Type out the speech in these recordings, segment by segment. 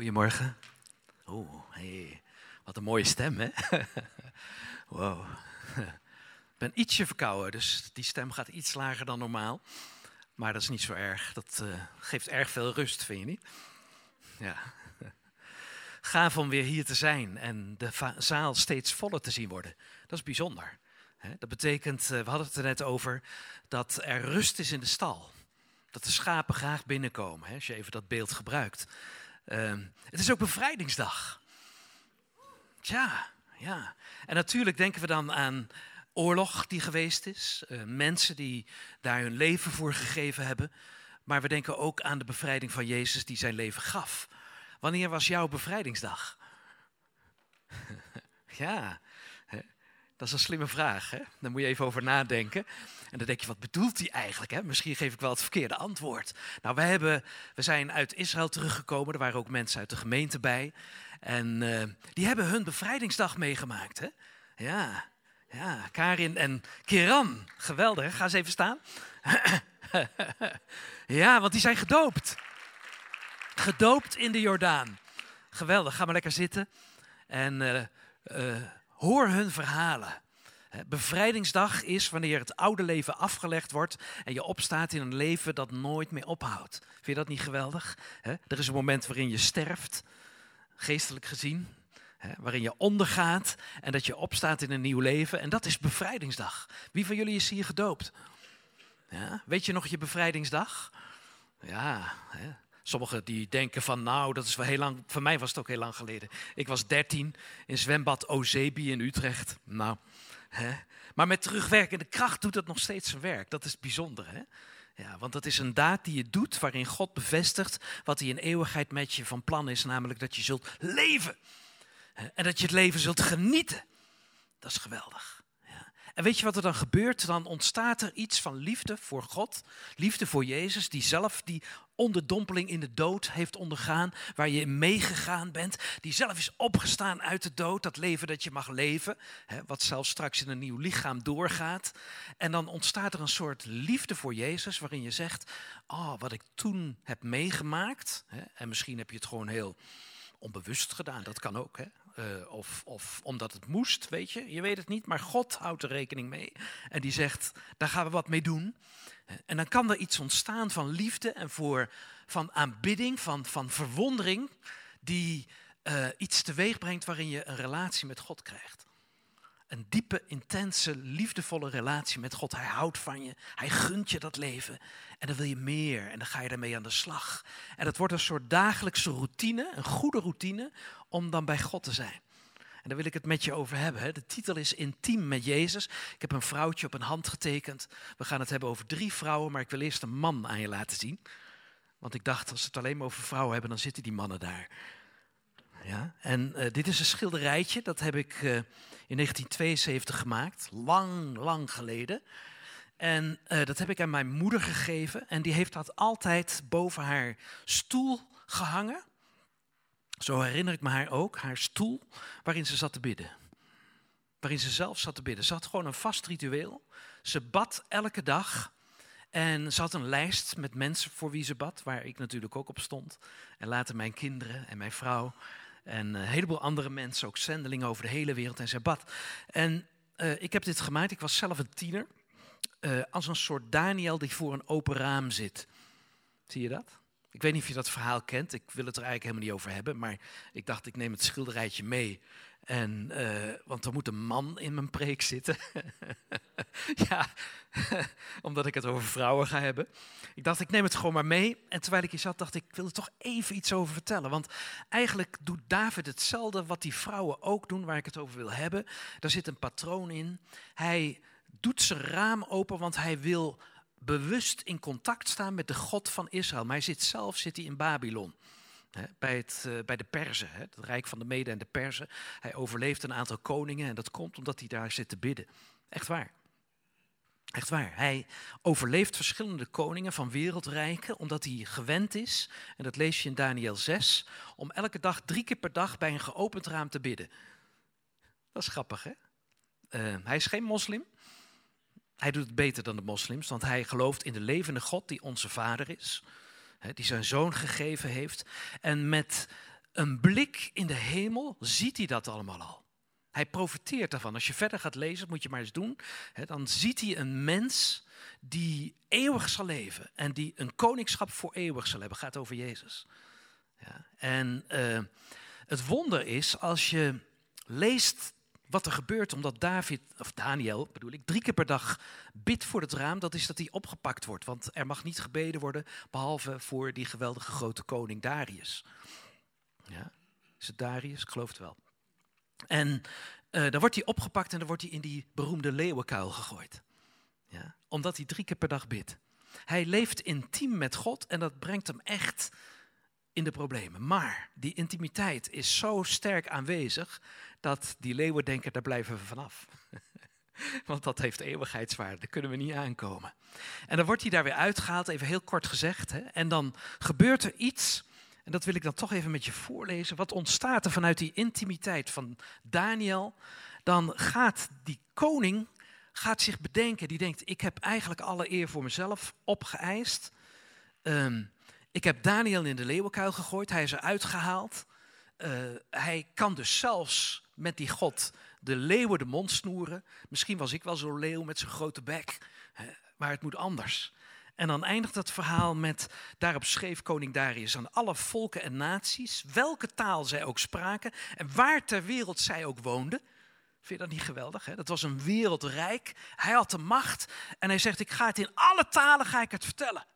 Goedemorgen. Oeh, hey, wat een mooie stem, hè? wow. Ik ben ietsje verkouden, dus die stem gaat iets lager dan normaal. Maar dat is niet zo erg. Dat uh, geeft erg veel rust, vind je niet? Ja. Gaaf om weer hier te zijn en de zaal steeds voller te zien worden. Dat is bijzonder. Dat betekent, eh, we hadden het er net over, dat er rust is in de stal. Dat de schapen graag binnenkomen, als je even dat beeld gebruikt. Ehm, het is ook bevrijdingsdag. Tja, ja. En natuurlijk denken we dan aan oorlog die geweest is. Uh, mensen die daar hun leven voor gegeven hebben. Maar we denken ook aan de bevrijding van Jezus die zijn leven gaf. Wanneer was jouw bevrijdingsdag? ja, dat is een slimme vraag. Hè? Daar moet je even over nadenken. En dan denk je, wat bedoelt hij eigenlijk? Hè? Misschien geef ik wel het verkeerde antwoord. Nou, we, hebben, we zijn uit Israël teruggekomen. Er waren ook mensen uit de gemeente bij. En uh, die hebben hun bevrijdingsdag meegemaakt. Hè? Ja, ja, Karin en Kiran. Geweldig, ga eens even staan. ja, want die zijn gedoopt. Gedoopt in de Jordaan. Geweldig, ga maar lekker zitten. En uh, uh, hoor hun verhalen. Bevrijdingsdag is wanneer het oude leven afgelegd wordt en je opstaat in een leven dat nooit meer ophoudt. Vind je dat niet geweldig? Er is een moment waarin je sterft, geestelijk gezien, waarin je ondergaat en dat je opstaat in een nieuw leven. En dat is bevrijdingsdag. Wie van jullie is hier gedoopt? Ja, weet je nog je bevrijdingsdag? Ja, Sommigen die denken van, nou, dat is wel heel lang. Voor mij was het ook heel lang geleden. Ik was 13 in zwembad Ozebi in Utrecht. Nou, hè. Maar met terugwerkende kracht doet het nog steeds zijn werk. Dat is bijzonder, hè? Ja, want dat is een daad die je doet waarin God bevestigt wat hij in eeuwigheid met je van plan is, namelijk dat je zult leven. En dat je het leven zult genieten. Dat is geweldig. En weet je wat er dan gebeurt? Dan ontstaat er iets van liefde voor God, liefde voor Jezus, die zelf die onderdompeling in de dood heeft ondergaan, waar je in meegegaan bent, die zelf is opgestaan uit de dood, dat leven dat je mag leven, hè, wat zelfs straks in een nieuw lichaam doorgaat. En dan ontstaat er een soort liefde voor Jezus, waarin je zegt, oh, wat ik toen heb meegemaakt, hè, en misschien heb je het gewoon heel onbewust gedaan, dat kan ook. Hè? Uh, of, of omdat het moest, weet je. Je weet het niet, maar God houdt er rekening mee. En die zegt, daar gaan we wat mee doen. En dan kan er iets ontstaan van liefde en voor, van aanbidding, van, van verwondering, die uh, iets teweeg brengt waarin je een relatie met God krijgt. Een diepe, intense, liefdevolle relatie met God. Hij houdt van je, hij gunt je dat leven. En dan wil je meer en dan ga je daarmee aan de slag. En dat wordt een soort dagelijkse routine, een goede routine, om dan bij God te zijn. En daar wil ik het met je over hebben. De titel is Intiem met Jezus. Ik heb een vrouwtje op een hand getekend. We gaan het hebben over drie vrouwen, maar ik wil eerst een man aan je laten zien. Want ik dacht, als we het alleen maar over vrouwen hebben, dan zitten die mannen daar. Ja? En uh, dit is een schilderijtje, dat heb ik uh, in 1972 gemaakt, lang, lang geleden. En uh, dat heb ik aan mijn moeder gegeven en die heeft dat altijd boven haar stoel gehangen. Zo herinner ik me haar ook, haar stoel waarin ze zat te bidden. Waarin ze zelf zat te bidden. Ze had gewoon een vast ritueel. Ze bad elke dag. En ze had een lijst met mensen voor wie ze bad, waar ik natuurlijk ook op stond. En later mijn kinderen en mijn vrouw. En een heleboel andere mensen, ook zendelingen over de hele wereld. En ze bad. En uh, ik heb dit gemaakt, ik was zelf een tiener. Uh, als een soort Daniel die voor een open raam zit. Zie je dat? Ik weet niet of je dat verhaal kent. Ik wil het er eigenlijk helemaal niet over hebben. Maar ik dacht, ik neem het schilderijtje mee. En, uh, want er moet een man in mijn preek zitten. ja, omdat ik het over vrouwen ga hebben. Ik dacht, ik neem het gewoon maar mee. En terwijl ik hier zat, dacht ik, ik wil er toch even iets over vertellen. Want eigenlijk doet David hetzelfde wat die vrouwen ook doen, waar ik het over wil hebben. Daar zit een patroon in. Hij doet zijn raam open, want hij wil bewust in contact staan met de God van Israël. Maar hij zit zelf zit hij in Babylon. Bij, uh, bij de Perzen, het rijk van de Mede en de Perzen. Hij overleeft een aantal koningen en dat komt omdat hij daar zit te bidden. Echt waar. Echt waar. Hij overleeft verschillende koningen van wereldrijken omdat hij gewend is, en dat lees je in Daniel 6, om elke dag drie keer per dag bij een geopend raam te bidden. Dat is grappig, hè? Uh, hij is geen moslim, hij doet het beter dan de moslims, want hij gelooft in de levende God die onze vader is, die zijn zoon gegeven heeft. En met een blik in de hemel ziet hij dat allemaal al. Hij profiteert daarvan. Als je verder gaat lezen, moet je maar eens doen. Dan ziet hij een mens die eeuwig zal leven en die een koningschap voor eeuwig zal hebben. Gaat over Jezus. En uh, het wonder is als je leest wat er gebeurt omdat David, of Daniel bedoel ik, drie keer per dag bidt voor het raam, dat is dat hij opgepakt wordt. Want er mag niet gebeden worden, behalve voor die geweldige grote koning Darius. Ja, is het Darius? Ik geloof het wel. En uh, dan wordt hij opgepakt en dan wordt hij in die beroemde leeuwenkuil gegooid. Ja, omdat hij drie keer per dag bidt. Hij leeft intiem met God en dat brengt hem echt in de problemen. Maar die intimiteit is zo sterk aanwezig dat die leeuwen denken, daar blijven we vanaf. Want dat heeft eeuwigheidswaarde, daar kunnen we niet aankomen. En dan wordt hij daar weer uitgehaald, even heel kort gezegd. Hè? En dan gebeurt er iets, en dat wil ik dan toch even met je voorlezen. Wat ontstaat er vanuit die intimiteit van Daniel? Dan gaat die koning gaat zich bedenken, die denkt, ik heb eigenlijk alle eer voor mezelf opgeëist. Um, ik heb Daniel in de leeuwenkuil gegooid, hij is eruit gehaald. Uh, hij kan dus zelfs met die God de leeuwen de mond snoeren. Misschien was ik wel zo'n leeuw met zijn grote bek, maar het moet anders. En dan eindigt het verhaal met, daarop schreef koning Darius aan alle volken en naties, welke taal zij ook spraken en waar ter wereld zij ook woonden. Vind je dat niet geweldig? Hè? Dat was een wereldrijk. Hij had de macht en hij zegt, ik ga het in alle talen ga ik het vertellen.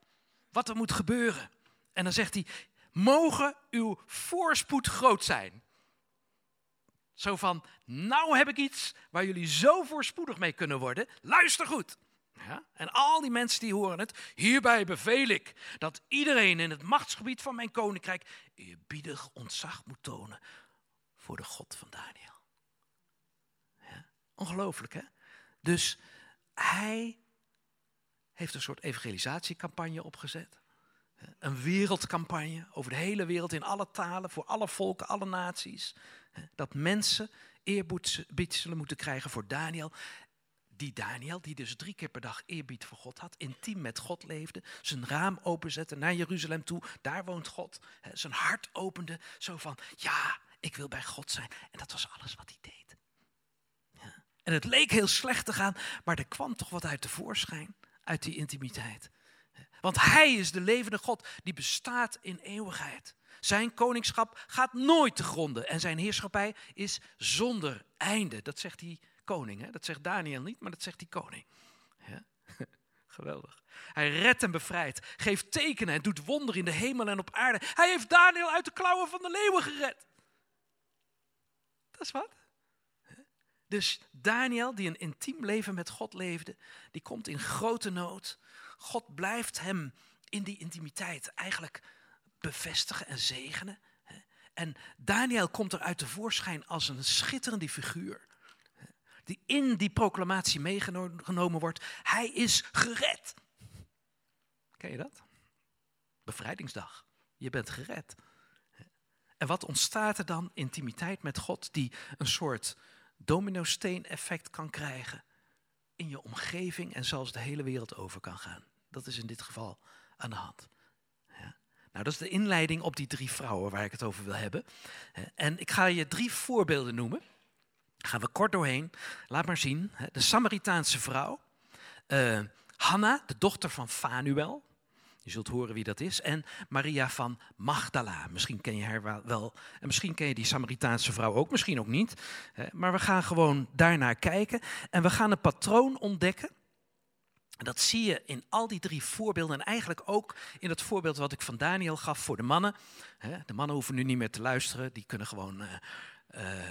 Wat er moet gebeuren. En dan zegt hij, mogen uw voorspoed groot zijn. Zo van, nou heb ik iets waar jullie zo voorspoedig mee kunnen worden. Luister goed. Ja? En al die mensen die horen het, hierbij beveel ik dat iedereen in het machtsgebied van mijn koninkrijk eerbiedig ontzag moet tonen voor de God van Daniel. Ja? Ongelooflijk hè? Dus hij heeft een soort evangelisatiecampagne opgezet. Een wereldcampagne over de hele wereld in alle talen, voor alle volken, alle naties. Dat mensen eerbied zullen moeten krijgen voor Daniel. Die Daniel, die dus drie keer per dag eerbied voor God had, intiem met God leefde, zijn raam openzette naar Jeruzalem toe, daar woont God. Zijn hart opende, zo van, ja, ik wil bij God zijn. En dat was alles wat hij deed. En het leek heel slecht te gaan, maar er kwam toch wat uit de voorschijn, uit die intimiteit. Want Hij is de levende God die bestaat in eeuwigheid. Zijn koningschap gaat nooit te gronden en zijn heerschappij is zonder einde. Dat zegt die koning. Hè? Dat zegt Daniel niet, maar dat zegt die koning. Ja? Geweldig. Hij redt en bevrijdt, geeft tekenen en doet wonderen in de hemel en op aarde. Hij heeft Daniel uit de klauwen van de leeuwen gered. Dat is wat. Dus Daniel, die een intiem leven met God leefde, die komt in grote nood. God blijft hem in die intimiteit eigenlijk bevestigen en zegenen. En Daniel komt eruit tevoorschijn als een schitterende figuur. Die in die proclamatie meegenomen wordt. Hij is gered. Ken je dat? Bevrijdingsdag. Je bent gered. En wat ontstaat er dan? Intimiteit met God, die een soort domino-steen-effect kan krijgen in je omgeving en zelfs de hele wereld over kan gaan. Dat is in dit geval aan de hand. Ja. Nou, dat is de inleiding op die drie vrouwen waar ik het over wil hebben. En ik ga je drie voorbeelden noemen. Gaan we kort doorheen. Laat maar zien. De Samaritaanse vrouw. Uh, Hanna, de dochter van Fanuel. Je zult horen wie dat is. En Maria van Magdala. Misschien ken je haar wel. En misschien ken je die Samaritaanse vrouw ook, misschien ook niet. Maar we gaan gewoon daarnaar kijken. En we gaan een patroon ontdekken. Dat zie je in al die drie voorbeelden. En eigenlijk ook in het voorbeeld wat ik van Daniel gaf voor de mannen. De mannen hoeven nu niet meer te luisteren. Die kunnen gewoon eh,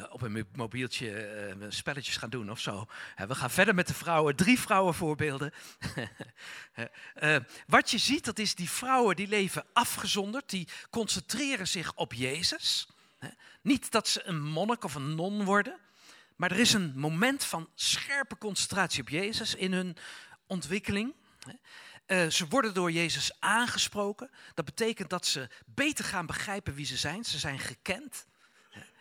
op een mobieltje uh, spelletjes gaan doen of zo. We gaan verder met de vrouwen, drie vrouwenvoorbeelden. wat je ziet, dat is die vrouwen die leven afgezonderd, die concentreren zich op Jezus. Niet dat ze een monnik of een non worden, maar er is een moment van scherpe concentratie op Jezus in hun ontwikkeling. ze worden door Jezus aangesproken. Dat betekent dat ze beter gaan begrijpen wie ze zijn. Ze zijn gekend.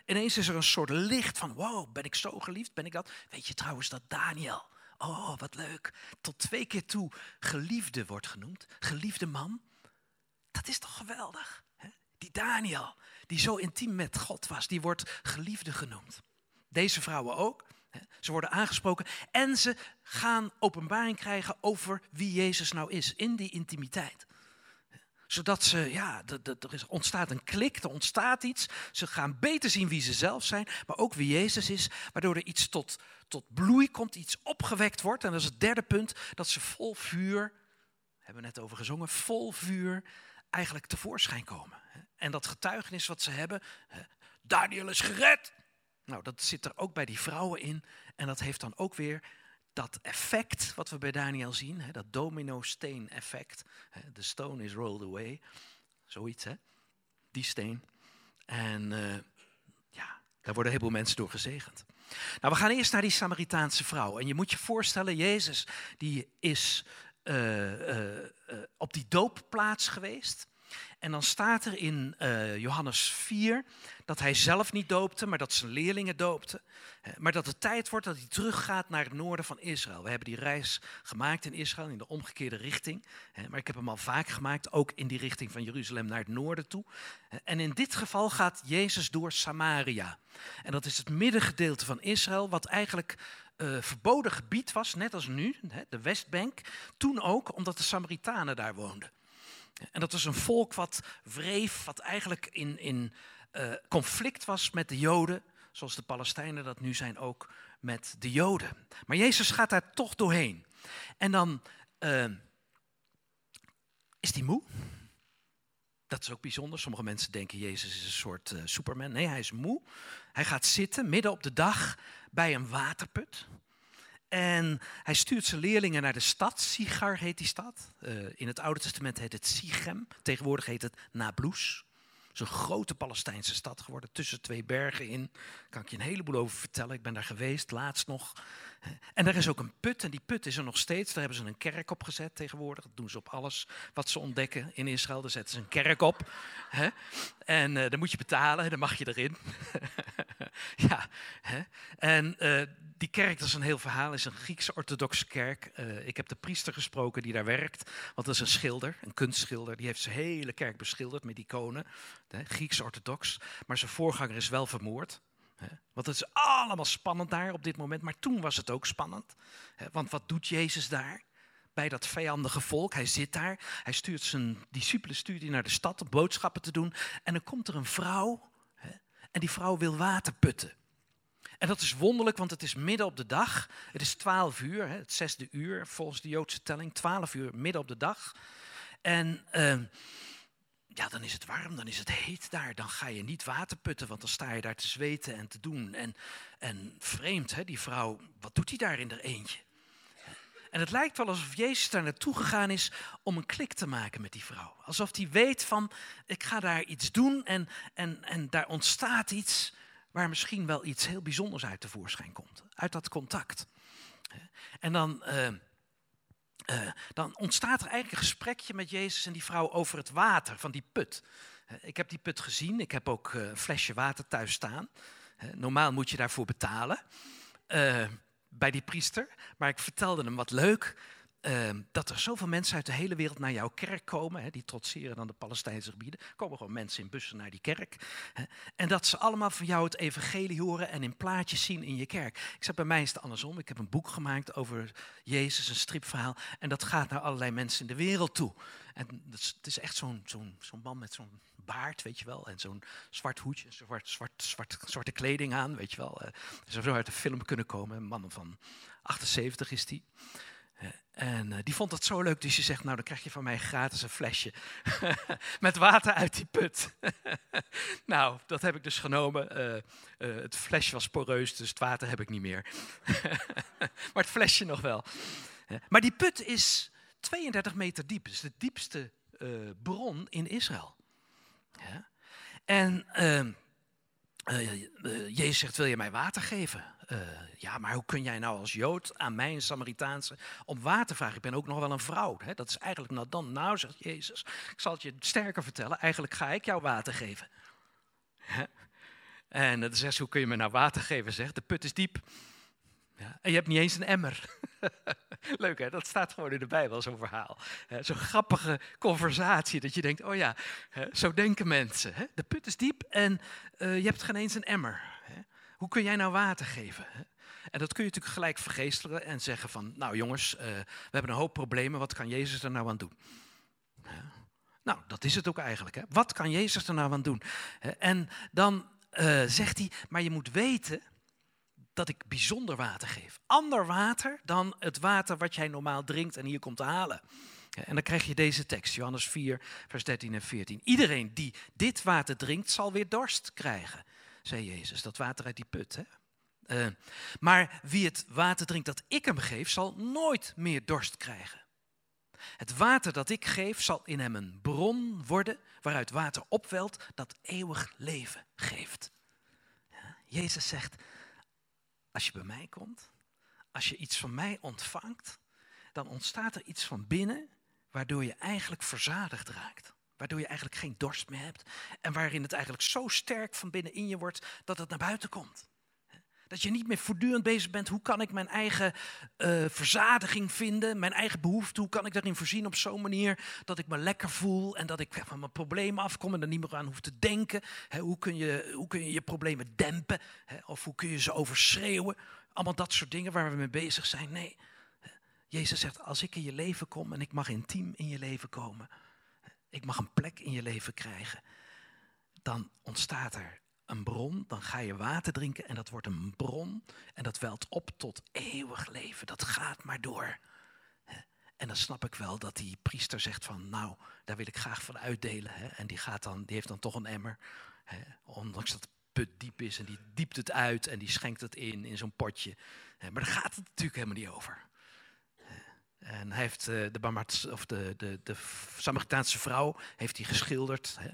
Ineens is er een soort licht van, wow, ben ik zo geliefd? Ben ik dat? Weet je trouwens dat Daniel, oh wat leuk, tot twee keer toe geliefde wordt genoemd. Geliefde man. Dat is toch geweldig? Hè? Die Daniel, die zo intiem met God was, die wordt geliefde genoemd. Deze vrouwen ook. Ze worden aangesproken en ze gaan openbaring krijgen over wie Jezus nou is in die intimiteit zodat ze, ja, er ontstaat een klik, er ontstaat iets. Ze gaan beter zien wie ze zelf zijn, maar ook wie Jezus is. Waardoor er iets tot, tot bloei komt, iets opgewekt wordt. En dat is het derde punt, dat ze vol vuur, hebben we net over gezongen, vol vuur eigenlijk tevoorschijn komen. En dat getuigenis wat ze hebben, Daniel is gered. Nou, dat zit er ook bij die vrouwen in. En dat heeft dan ook weer dat effect wat we bij Daniel zien, hè, dat domino-steen effect. De stone is rolled away. Zoiets, hè? Die steen. En uh, ja, daar worden een heleboel mensen door gezegend. Nou, we gaan eerst naar die Samaritaanse vrouw. En je moet je voorstellen, Jezus die is uh, uh, op die doopplaats geweest. En dan staat er in uh, Johannes 4 dat hij zelf niet doopte, maar dat zijn leerlingen doopten. Maar dat het tijd wordt dat hij teruggaat naar het noorden van Israël. We hebben die reis gemaakt in Israël in de omgekeerde richting. Maar ik heb hem al vaak gemaakt, ook in die richting van Jeruzalem naar het noorden toe. En in dit geval gaat Jezus door Samaria. En dat is het middengedeelte van Israël, wat eigenlijk uh, verboden gebied was, net als nu, de Westbank. Toen ook, omdat de Samaritanen daar woonden. En dat was een volk wat wreef, wat eigenlijk in, in uh, conflict was met de Joden, zoals de Palestijnen dat nu zijn ook met de Joden. Maar Jezus gaat daar toch doorheen. En dan uh, is hij moe. Dat is ook bijzonder. Sommige mensen denken Jezus is een soort uh, superman. Nee, hij is moe. Hij gaat zitten midden op de dag bij een waterput. En hij stuurt zijn leerlingen naar de stad. Sigar heet die stad. Uh, in het Oude Testament heet het Sichem. Tegenwoordig heet het Nablus. Het is een grote Palestijnse stad geworden, tussen twee bergen in. Daar kan ik je een heleboel over vertellen. Ik ben daar geweest, laatst nog. En er is ook een put, en die put is er nog steeds. Daar hebben ze een kerk op gezet tegenwoordig. Dat doen ze op alles wat ze ontdekken in Israël. Daar zetten ze een kerk op. En uh, dan moet je betalen, dan mag je erin. ja, en uh, die kerk, dat is een heel verhaal, is een Griekse orthodoxe kerk. Uh, ik heb de priester gesproken die daar werkt, want dat is een schilder, een kunstschilder. Die heeft zijn hele kerk beschilderd met iconen, Grieks orthodox. Maar zijn voorganger is wel vermoord. Want het is allemaal spannend daar op dit moment, maar toen was het ook spannend. Want wat doet Jezus daar? Bij dat vijandige volk. Hij zit daar. Hij stuurt zijn discipelen stuurt naar de stad om boodschappen te doen. En dan komt er een vrouw. En die vrouw wil water putten. En dat is wonderlijk, want het is midden op de dag. Het is twaalf uur, het zesde uur volgens de Joodse telling. Twaalf uur midden op de dag. En uh, ja, dan is het warm, dan is het heet daar. Dan ga je niet water putten, want dan sta je daar te zweten en te doen. En, en vreemd, hè, die vrouw, wat doet hij daar in haar eentje? En het lijkt wel alsof Jezus daar naartoe gegaan is om een klik te maken met die vrouw. Alsof hij weet van, ik ga daar iets doen en, en, en daar ontstaat iets waar misschien wel iets heel bijzonders uit tevoorschijn komt. Uit dat contact. En dan... Uh, uh, dan ontstaat er eigenlijk een gesprekje met Jezus en die vrouw over het water van die put. Uh, ik heb die put gezien, ik heb ook uh, een flesje water thuis staan. normaal moet je daarvoor betalen bij die priester, maar ik vertelde hem wat leuk. Ehm, dat er zoveel mensen uit de hele wereld naar jouw kerk komen. Hè, die trotseren dan de Palestijnse gebieden. Komen gewoon mensen in bussen naar die kerk. Hè, en dat ze allemaal van jou het evangelie horen en in plaatjes zien in je kerk. Ik zeg, bij mij is het andersom. Ik heb een boek gemaakt over Jezus, een stripverhaal. En dat gaat naar allerlei mensen in de wereld toe. En het is echt zo'n zo'n zo'n man met zo'n baard, weet je wel. En zo'n zwart hoedje, zwart, zwart, zwart, zwarte kleding aan, weet je wel. Uh, zou zo uit de film kunnen komen. Een man van 78 is die. En uh, die vond dat zo leuk, dus je zegt, nou dan krijg je van mij gratis een flesje met water uit die put. nou, dat heb ik dus genomen. Uh, uh, het flesje was poreus, dus het water heb ik niet meer. maar het flesje nog wel. maar die put is 32 meter diep, dus de diepste bron in Israël. En ehm, Jezus zegt, wil je mij water geven? Uh, ja, maar hoe kun jij nou als Jood aan mij, een Samaritaanse, om water vragen? Ik ben ook nog wel een vrouw. Hè? Dat is eigenlijk nou dan. Nou, zegt Jezus, ik zal het je sterker vertellen. Eigenlijk ga ik jou water geven. En dan zegt ze, hoe kun je me nou water geven? Zegt, de put is diep. Ja, en je hebt niet eens een emmer. Leuk hè, dat staat gewoon in de Bijbel, zo'n verhaal. Zo'n grappige conversatie, dat je denkt, oh ja, zo denken mensen. De put is diep en eh, je hebt geen eens een emmer. Hoe kun jij nou water geven? En dat kun je natuurlijk gelijk vergeestelen en zeggen van, nou jongens, eh, we hebben een hoop problemen, wat kan Jezus er nou aan doen? Nou, dat is het ook eigenlijk. Hè? Wat kan Jezus er nou aan doen? En dan uh, zegt hij, maar je moet weten dat ik bijzonder water geef. Ander water dan het water wat jij normaal drinkt en hier komt halen. En dan krijg je deze tekst, Johannes 4, vers 13 en 14. Iedereen die dit water drinkt, zal weer dorst krijgen, zei Jezus. Dat water uit die put. Hè? Uh, maar wie het water drinkt dat ik hem geef, zal nooit meer dorst krijgen. Het water dat ik geef zal in hem een bron worden waaruit water opwelt dat eeuwig leven geeft. Ja, Jezus zegt, als je bij mij komt, als je iets van mij ontvangt, dan ontstaat er iets van binnen waardoor je eigenlijk verzadigd raakt. Waardoor je eigenlijk geen dorst meer hebt en waarin het eigenlijk zo sterk van binnen in je wordt dat het naar buiten komt. Dat je niet meer voortdurend bezig bent, hoe kan ik mijn eigen uh, verzadiging vinden, mijn eigen behoefte, hoe kan ik daarin voorzien op zo'n manier dat ik me lekker voel en dat ik van mijn problemen afkom en er niet meer aan hoef te denken. hoe, kun je, hoe kun je je problemen dempen of hoe kun je ze overschreeuwen. Allemaal dat soort dingen waar we mee bezig zijn. Nee, Jezus zegt, als ik in je leven kom en ik mag intiem in je leven komen, ik mag een plek in je leven krijgen, dan ontstaat er een bron, dan ga je water drinken en dat wordt een bron en dat welt op tot eeuwig leven. Dat gaat maar door. En dan snap ik wel dat die priester zegt van, nou, daar wil ik graag van uitdelen. En die, gaat dan, die heeft dan toch een emmer, ondanks dat het put diep is en die diept het uit en die schenkt het in, in zo'n potje. Maar daar gaat het natuurlijk helemaal niet over. En hij heeft eh, de, of de, de, de Samaritaanse vrouw heeft hij geschilderd, hè,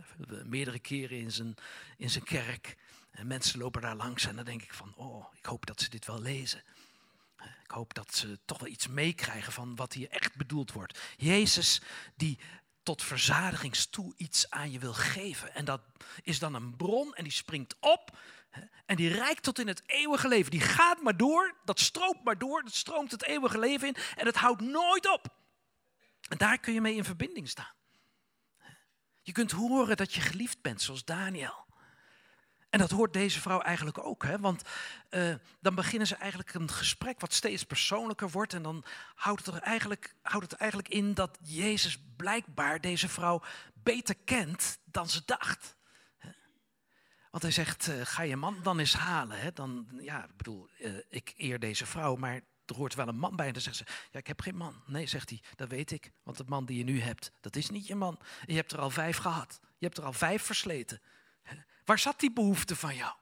meerdere keren in zijn, in zijn kerk. En mensen lopen daar langs en dan denk ik van, oh, ik hoop dat ze dit wel lezen. Ik hoop dat ze toch wel iets meekrijgen van wat hier echt bedoeld wordt. Jezus die tot verzadigingstoe iets aan je wil geven. En dat is dan een bron en die springt op en die reikt tot in het eeuwige leven. Die gaat maar door, dat stroomt maar door, dat stroomt het eeuwige leven in en het houdt nooit op. En daar kun je mee in verbinding staan. Je kunt horen dat je geliefd bent, zoals Daniel. En dat hoort deze vrouw eigenlijk ook, hè? want uh, dan beginnen ze eigenlijk een gesprek wat steeds persoonlijker wordt. En dan houdt het, eigenlijk, houdt het eigenlijk in dat Jezus blijkbaar deze vrouw beter kent dan ze dacht. Want hij zegt, uh, ga je man dan eens halen. Hè? Dan, ja, ik bedoel, uh, ik eer deze vrouw, maar er hoort wel een man bij. En dan zegt ze, ja, ik heb geen man. Nee, zegt hij, dat weet ik. Want de man die je nu hebt, dat is niet je man. je hebt er al vijf gehad. Je hebt er al vijf versleten. Waar zat die behoefte van jou?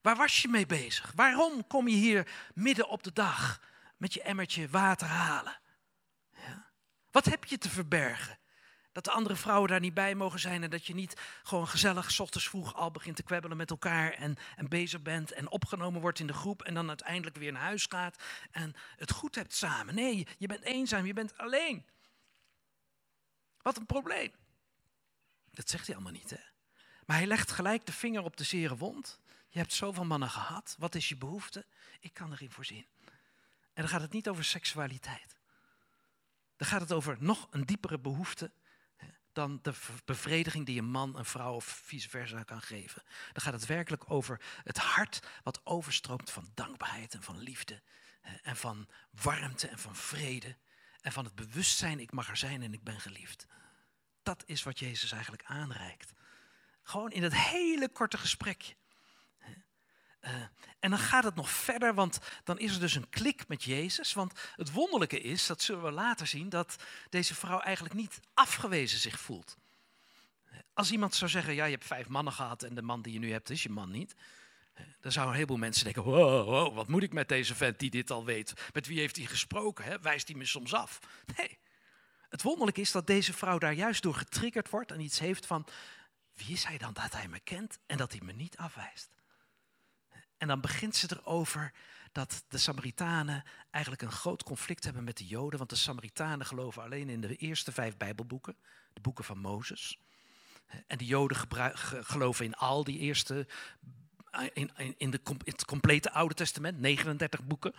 Waar was je mee bezig? Waarom kom je hier midden op de dag met je emmertje water halen? Ja? Wat heb je te verbergen? Dat de andere vrouwen daar niet bij mogen zijn en dat je niet gewoon gezellig ochtends vroeg al begint te kwebbelen met elkaar en, en bezig bent en opgenomen wordt in de groep en dan uiteindelijk weer naar huis gaat en het goed hebt samen. Nee, je bent eenzaam, je bent alleen. Wat een probleem. Dat zegt hij allemaal niet, hè? Maar hij legt gelijk de vinger op de zere wond. Je hebt zoveel mannen gehad. Wat is je behoefte? Ik kan erin voorzien. En dan gaat het niet over seksualiteit. Dan gaat het over nog een diepere behoefte dan de bevrediging die een man, een vrouw of vice versa kan geven. Dan gaat het werkelijk over het hart wat overstroomt van dankbaarheid en van liefde. En van warmte en van vrede. En van het bewustzijn, ik mag er zijn en ik ben geliefd. Dat is wat Jezus eigenlijk aanreikt. Gewoon in dat hele korte gesprekje. Uh, en dan gaat het nog verder, want dan is er dus een klik met Jezus. Want het wonderlijke is, dat zullen we later zien, dat deze vrouw eigenlijk niet afgewezen zich voelt. Als iemand zou zeggen, ja, je hebt vijf mannen gehad en de man die je nu hebt is je man niet. Dan zouden een heleboel mensen denken, wow, wat moet ik met deze vent die dit al weet? Met wie heeft hij gesproken? Hè? Wijst hij me soms af? Nee. Het wonderlijke is dat deze vrouw daar juist door getriggerd wordt en iets heeft van, wie is hij dan dat hij me kent en dat hij me niet afwijst? En dan begint ze erover dat de Samaritanen eigenlijk een groot conflict hebben met de Joden. Want de Samaritanen geloven alleen in de eerste vijf Bijbelboeken, de boeken van Mozes. En de Joden geloven in al die eerste in, in, in, de, het complete Oude Testament, 39 boeken.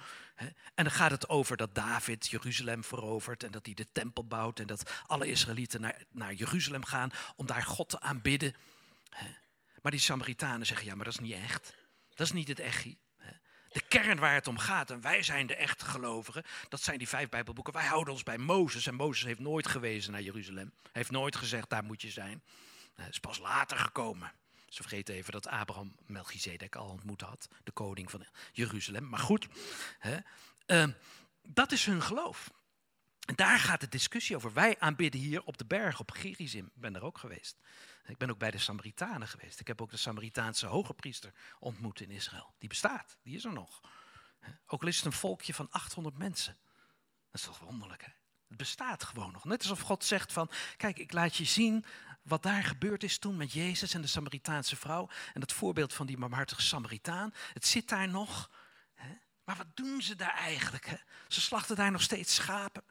En dan gaat het over dat David Jeruzalem verovert en dat hij de tempel bouwt en dat alle Israëlieten naar, naar Jeruzalem gaan om daar God te aanbidden. Maar die Samaritanen zeggen, ja, maar dat is niet echt. Dat is niet het echi. De kern waar het om gaat, en wij zijn de echte gelovigen, dat zijn die vijf Bijbelboeken. Wij houden ons bij Mozes en Mozes heeft nooit gewezen naar Jeruzalem. Hij heeft nooit gezegd, daar moet je zijn. Het is pas later gekomen. Ze vergeten even dat Abraham Melchizedek al ontmoet had, de koning van Jeruzalem. Maar goed, hè, ehm, dat is hun geloof. En daar gaat de discussie over. Wij aanbidden hier op de berg, op Gerizim. Ik ben er ook geweest. Ik ben ook bij de Samaritanen geweest. Ik heb ook de Samaritaanse hoge priester ontmoet in Israël. Die bestaat, die is er nog. Ook al is het een volkje van 800 mensen. Dat is toch wonderlijk, hè? Het bestaat gewoon nog. Net alsof God zegt van, kijk, ik laat je zien wat daar gebeurd is toen met Jezus en de Samaritaanse vrouw. En dat voorbeeld van die barmhartige Samaritaan. Het zit daar nog. Hè? Maar wat doen ze daar eigenlijk? Ze slachten daar nog steeds schapen.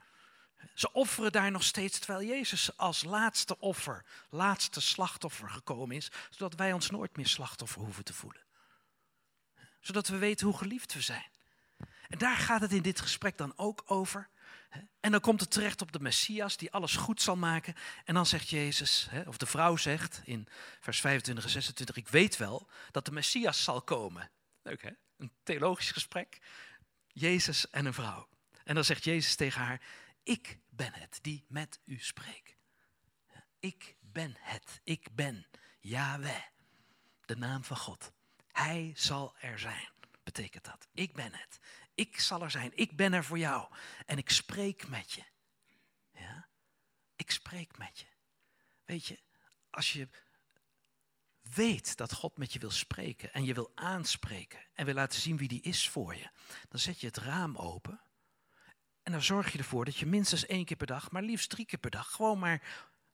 Ze offeren daar nog steeds, terwijl Jezus als laatste offer, laatste slachtoffer gekomen is, zodat wij ons nooit meer slachtoffer hoeven te voelen. Zodat we weten hoe geliefd we zijn. En daar gaat het in dit gesprek dan ook over. En dan komt het terecht op de Messias die alles goed zal maken. En dan zegt Jezus, of de vrouw zegt in vers 25 en 26, ik weet wel dat de Messias zal komen. Leuk hè? Een theologisch gesprek. Jezus en een vrouw. En dan zegt Jezus tegen haar, ik ben het die met u spreekt. Ik ben het. Ik ben Yahweh. De naam van God. Hij zal er zijn, betekent dat. Ik ben het. Ik zal er zijn. Ik ben er voor jou. En ik spreek met je. Ja? Ik spreek met je. Weet je, als je weet dat God met je wil spreken en je wil aanspreken en wil laten zien wie die is voor je, dan zet je het raam open en dan zorg je ervoor dat je minstens één keer per dag, maar liefst drie keer per dag, gewoon maar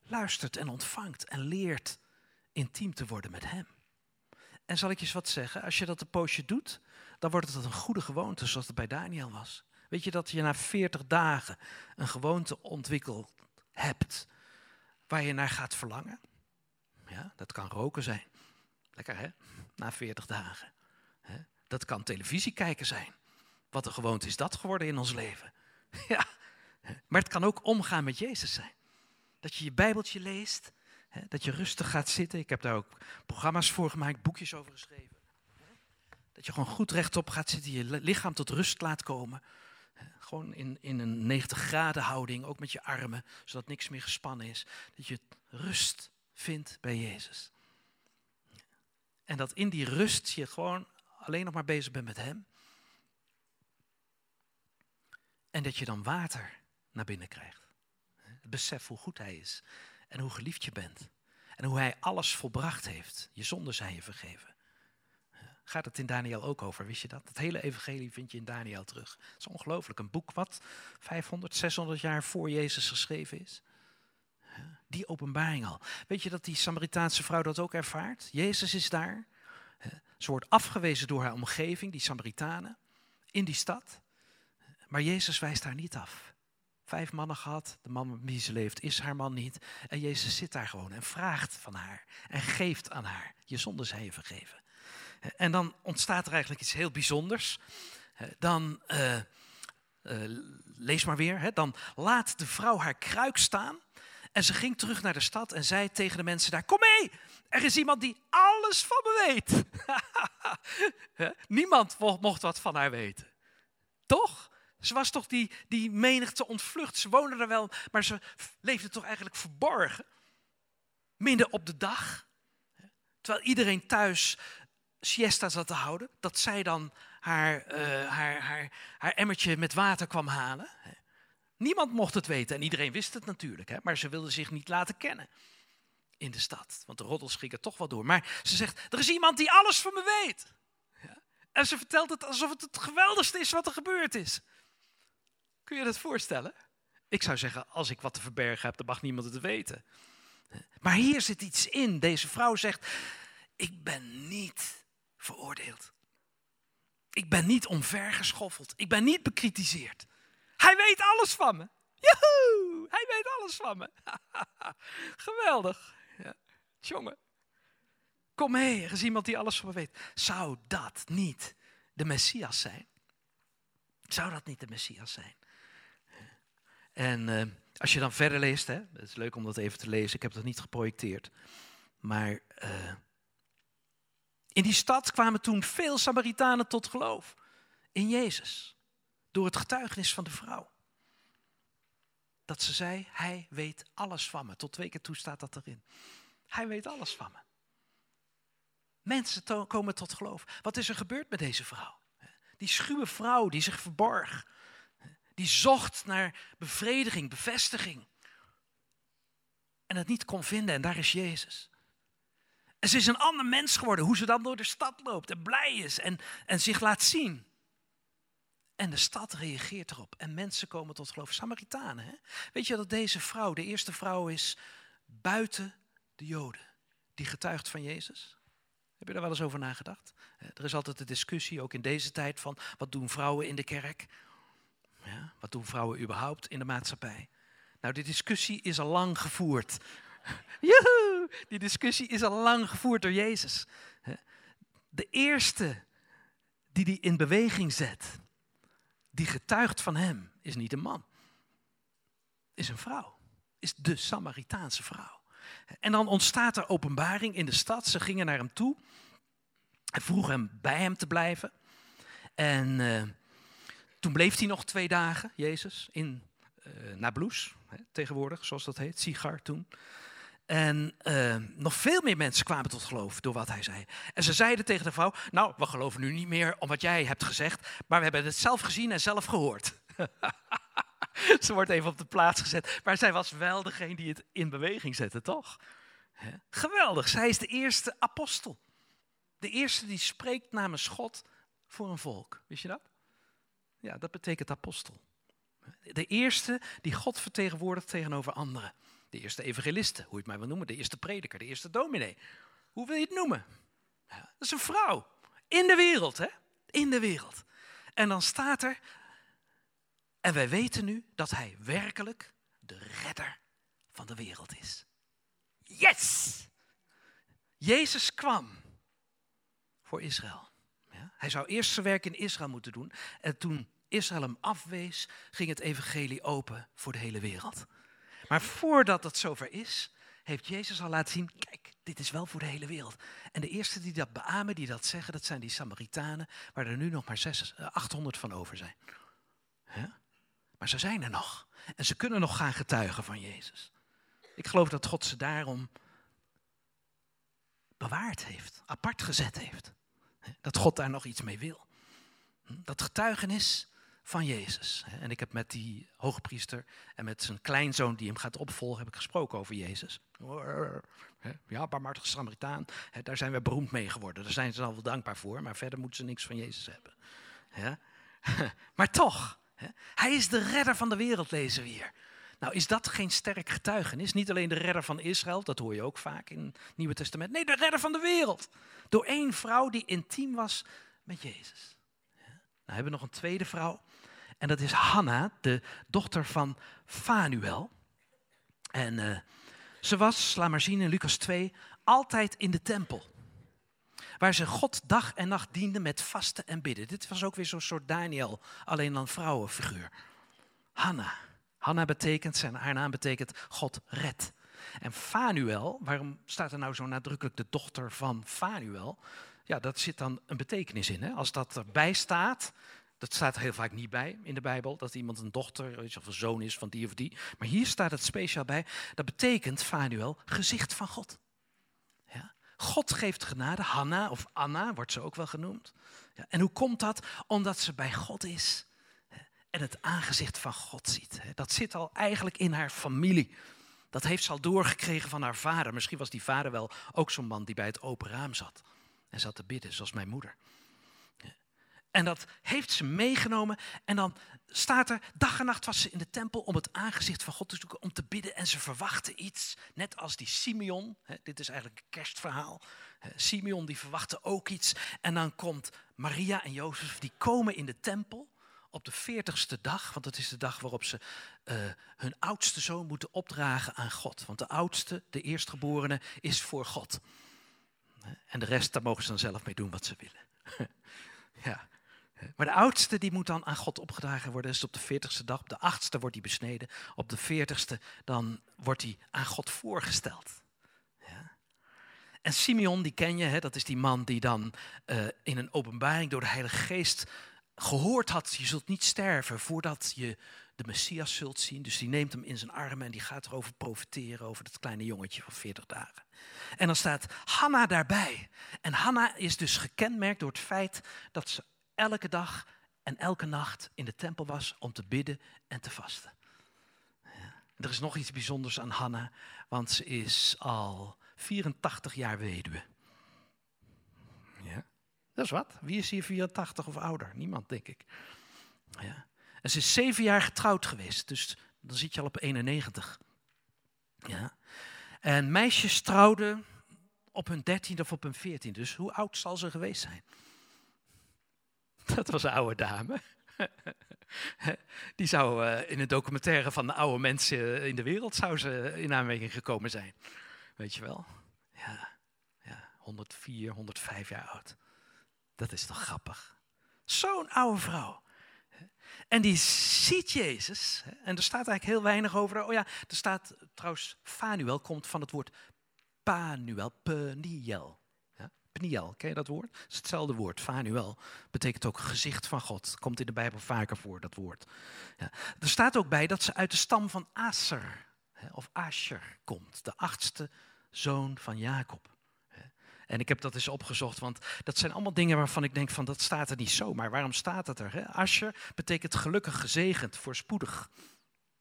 luistert en ontvangt en leert intiem te worden met Hem. En zal ik je eens wat zeggen, als je dat een poosje doet, dan wordt het een goede gewoonte zoals het bij Daniel was. Weet je dat je na 40 dagen een gewoonte ontwikkeld hebt waar je naar gaat verlangen? Ja, dat kan roken zijn. Lekker hè? Na 40 dagen. Dat kan televisie kijken zijn. Wat een gewoonte is dat geworden in ons leven? Ja, maar het kan ook omgaan met Jezus zijn. Dat je je Bijbeltje leest, dat je rustig gaat zitten. Ik heb daar ook programma's voor gemaakt, boekjes over geschreven. Dat je gewoon goed rechtop gaat zitten, je lichaam tot rust laat komen. Gewoon in, in een 90 graden houding, ook met je armen, zodat niks meer gespannen is. Dat je rust vindt bij Jezus. En dat in die rust je gewoon alleen nog maar bezig bent met Hem. En dat je dan water naar binnen krijgt. Het besef hoe goed Hij is en hoe geliefd je bent. En hoe Hij alles volbracht heeft. Je zonden zijn je vergeven. Gaat het in Daniel ook over, wist je dat? Het hele evangelie vind je in Daniel terug. Het is ongelooflijk. Een boek wat 500, 600 jaar voor Jezus geschreven is. Die openbaring al. Weet je dat die Samaritaanse vrouw dat ook ervaart? Jezus is daar. Ze wordt afgewezen door haar omgeving, die Samaritanen, in die stad. Maar Jezus wijst haar niet af. Vijf mannen gehad, de man met wie ze leeft is haar man niet. En Jezus zit daar gewoon en vraagt van haar en geeft aan haar. Je zonde zijn je vergeven. En dan ontstaat er eigenlijk iets heel bijzonders. Dan, uh, uh, lees maar weer, hè, dan laat de vrouw haar kruik staan. En ze ging terug naar de stad en zei tegen de mensen daar: Kom mee, er is iemand die alles van me weet. Niemand mocht wat van haar weten. Toch? Ze was toch die, die menigte ontvlucht. Ze woonde er wel, maar ze leefde toch eigenlijk verborgen. Midden op de dag. Terwijl iedereen thuis siesta zat te houden. Dat zij dan haar, uh, haar, haar, haar emmertje met water kwam halen. Niemand mocht het weten en iedereen wist het natuurlijk. Hè? Maar ze wilde zich niet laten kennen in de stad. Want de roddels gingen toch wel door. Maar ze zegt, er is iemand die alles van me weet. En ze vertelt het alsof het het geweldigste is wat er gebeurd is. Kun je dat voorstellen? Ik zou zeggen, als ik wat te verbergen heb, dan mag niemand het weten. Maar hier zit iets in. Deze vrouw zegt, ik ben niet veroordeeld. Ik ben niet omvergeschoffeld. Ik ben niet bekritiseerd. Hij weet alles van me. Joehoe! Hij weet alles van me. Geweldig. Ja. Jongen. Kom mee, er is iemand die alles van me weet. Zou dat niet de Messias zijn? Zou dat niet de Messias zijn? En uh, als je dan verder leest, hè, het is leuk om dat even te lezen, ik heb dat niet geprojecteerd. Maar uh, in die stad kwamen toen veel Samaritanen tot geloof in Jezus. Door het getuigenis van de vrouw. Dat ze zei, hij weet alles van me. Tot twee keer toe staat dat erin. Hij weet alles van me. Mensen komen tot geloof. Wat is er gebeurd met deze vrouw? Die schuwe vrouw die zich verborg. Die zocht naar bevrediging, bevestiging. En het niet kon vinden en daar is Jezus. En ze is een ander mens geworden, hoe ze dan door de stad loopt en blij is en, en zich laat zien. En de stad reageert erop en mensen komen tot geloof. Samaritanen, hè? Weet je dat deze vrouw de eerste vrouw is buiten de Joden die getuigt van Jezus? Heb je daar wel eens over nagedacht? Er is altijd de discussie, ook in deze tijd, van wat doen vrouwen in de kerk? Ja, wat doen vrouwen überhaupt in de maatschappij? Nou, die discussie is al lang gevoerd. Joehoe! Die discussie is al lang gevoerd door Jezus. De eerste die die in beweging zet, die getuigt van hem, is niet een man. Is een vrouw. Is de Samaritaanse vrouw. En dan ontstaat er openbaring in de stad. Ze gingen naar hem toe en vroegen hem bij hem te blijven. En uh, toen bleef hij nog twee dagen, Jezus, in uh, hè, tegenwoordig, zoals dat heet, Sigar toen. En uh, nog veel meer mensen kwamen tot geloof door wat hij zei. En ze zeiden tegen de vrouw: Nou, we geloven nu niet meer om wat jij hebt gezegd, maar we hebben het zelf gezien en zelf gehoord. ze wordt even op de plaats gezet, maar zij was wel degene die het in beweging zette, toch? Geweldig, zij is de eerste apostel. De eerste die spreekt namens God voor een volk. Wist je dat? Ja, dat betekent apostel. De eerste die God vertegenwoordigt tegenover anderen. De eerste evangeliste, hoe je het maar wil noemen. De eerste prediker, de eerste dominee. Hoe wil je het noemen? Dat is een vrouw. In de wereld, hè? In de wereld. En dan staat er, en wij weten nu dat hij werkelijk de redder van de wereld is. Yes! Jezus kwam voor Israël. Hij zou eerst zijn werk in Israël moeten doen. En toen Israël hem afwees, ging het evangelie open voor de hele wereld. Maar voordat dat zover is, heeft Jezus al laten zien, kijk, dit is wel voor de hele wereld. En de eerste die dat beamen, die dat zeggen, dat zijn die Samaritanen, waar er nu nog maar 800 eh, van over zijn. Maar ze zijn er nog. En ze kunnen nog gaan getuigen van Jezus. Ik geloof dat God ze daarom bewaard heeft, apart gezet heeft. Dat God daar nog iets mee wil. Dat getuigenis van Jezus. En ik heb met die hoogpriester en met zijn kleinzoon die hem gaat opvolgen, heb ik gesproken over Jezus. Ja, barmhartige Samaritaan, daar zijn we beroemd mee geworden. Daar zijn ze al wel dankbaar voor, maar verder moeten ze niks van Jezus hebben. Maar toch, hij is de redder van de wereld, lezen we hier. Nou, is dat geen sterk getuigenis? Niet alleen de redder van Israël, dat hoor je ook vaak in het Nieuwe Testament. Nee, de redder van de wereld. Door één vrouw die intiem was met Jezus. Nou hebben we nog een tweede vrouw. En dat is Hanna, de dochter van Fanuel. En uh, ze was, laat maar zien in Lucas 2, altijd in de tempel. Waar ze God dag en nacht diende met vasten en bidden. Dit was ook weer zo'n soort Daniel, alleen dan vrouwenfiguur. Hanna. Hanna betekent, zijn, haar naam betekent God red. En Fanuel, waarom staat er nou zo nadrukkelijk de dochter van Fanuel? Ja, dat zit dan een betekenis in. Hè? Als dat erbij staat, dat staat er heel vaak niet bij in de Bijbel, dat iemand een dochter of een zoon is van die of die. Maar hier staat het speciaal bij. Dat betekent, Fanuel, gezicht van God. Ja? God geeft genade. Hanna of Anna wordt ze ook wel genoemd. Ja, en hoe komt dat? Omdat ze bij God is en het aangezicht van God ziet. Dat zit al eigenlijk in haar familie. Dat heeft ze al doorgekregen van haar vader. Misschien was die vader wel ook zo'n man die bij het open raam zat en zat te bidden, zoals mijn moeder. En dat heeft ze meegenomen. En dan staat er, dag en nacht was ze in de tempel om het aangezicht van God te zoeken, om te bidden. En ze verwachtte iets, net als die Simeon. Dit is eigenlijk een kerstverhaal. Simeon die verwachtte ook iets. En dan komt Maria en Jozef, die komen in de tempel op de veertigste dag, want dat is de dag waarop ze uh, hun oudste zoon moeten opdragen aan God. Want de oudste, de eerstgeborene, is voor God. En de rest, daar mogen ze dan zelf mee doen wat ze willen. ja. Maar de oudste die moet dan aan God opgedragen worden. Is op de veertigste dag. Op de achtste wordt hij besneden. Op de veertigste dan wordt hij aan God voorgesteld. Ja. En Simeon, die ken je, hè, dat is die man die dan uh, in een openbaring door de Heilige Geest gehoord had: je zult niet sterven voordat je de Messias zult zien. Dus die neemt hem in zijn armen en die gaat erover profiteren, over dat kleine jongetje van 40 dagen. En dan staat Hanna daarbij. En Hanna is dus gekenmerkt door het feit dat ze elke dag en elke nacht in de tempel was om te bidden en te vasten. Ja. Er is nog iets bijzonders aan Hanna, want ze is al 84 jaar weduwe. Dat is wat. Wie is hier 84 of ouder? Niemand, denk ik. Ja. En ze is zeven jaar getrouwd geweest, dus dan zit je al op 91. Ja. En meisjes trouwden op hun dertiende of op hun veertiende. Dus hoe oud zal ze geweest zijn? Dat was een oude dame. Die zou uh, in een documentaire van de oude mensen in de wereld zou ze in aanmerking gekomen zijn. Weet je wel? Ja, ja 104, 105 jaar oud. Dat is toch grappig? Zo'n oude vrouw. En die ziet Jezus. En er staat eigenlijk heel weinig over. Oh ja, er staat trouwens, Fanuel komt van het woord Panuel, Peniel. Ja, Peniel, ken je dat woord? Het is hetzelfde woord. Fanuel betekent ook gezicht van God. Komt in de Bijbel vaker voor, dat woord. Ja. Er staat ook bij dat ze uit de stam van Aser, of Asher, komt. De achtste zoon van Jacob. En ik heb dat eens opgezocht, want dat zijn allemaal dingen waarvan ik denk van dat staat er niet zomaar. Waarom staat het er? Hè? Asher betekent gelukkig gezegend, voorspoedig.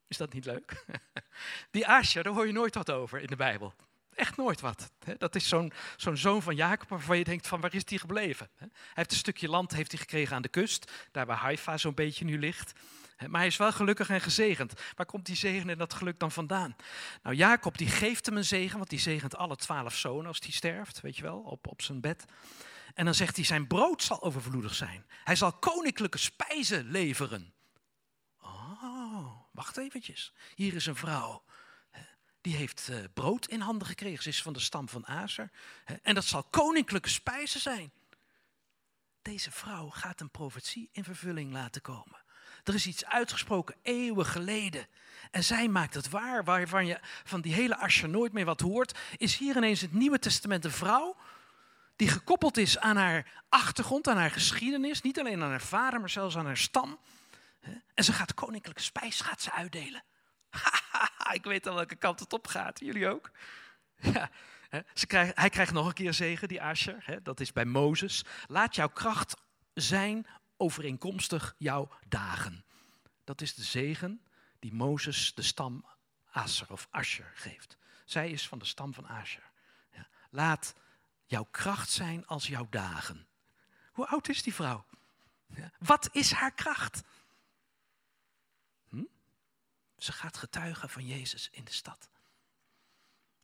Is dat niet leuk? Die Asher, daar hoor je nooit wat over in de Bijbel. Echt nooit wat. Dat is zo'n zo'n zoon van Jacob waarvan je denkt van waar is die gebleven? Hij heeft een stukje land heeft hij gekregen aan de kust, daar waar Haifa zo'n beetje nu ligt. Maar hij is wel gelukkig en gezegend. Waar komt die zegen en dat geluk dan vandaan? Nou, Jacob die geeft hem een zegen, want die zegent alle twaalf zonen als hij sterft, weet je wel, op, op zijn bed. En dan zegt hij, zijn brood zal overvloedig zijn. Hij zal koninklijke spijzen leveren. Oh, wacht eventjes. Hier is een vrouw. Die heeft eh, brood in handen gekregen. Ze is van de stam van Azer. En dat zal koninklijke spijzen zijn. Deze vrouw gaat een profetie in vervulling laten komen. Er is iets uitgesproken eeuwen geleden. En zij maakt het waar, waarvan je van die hele Asher nooit meer wat hoort. Is hier ineens het Nieuwe Testament een vrouw die gekoppeld is aan haar achtergrond, aan haar geschiedenis. Niet alleen aan haar vader, maar zelfs aan haar stam. En ze gaat koninklijke spijs gaat ze uitdelen. ik weet al welke kant het op gaat. Jullie ook? Ja, ze krijgt, hij krijgt nog een keer zegen, die Asher. Dat is bij Mozes. Laat jouw kracht zijn overeenkomstig jouw dagen. Dat is de zegen die Mozes de stam Asher of Asher geeft. Zij is van de stam van Asher. Ja. Laat jouw kracht zijn als jouw dagen. Hoe oud is die vrouw? Ja. Wat is haar kracht? Ze gaat getuigen van Jezus in de stad.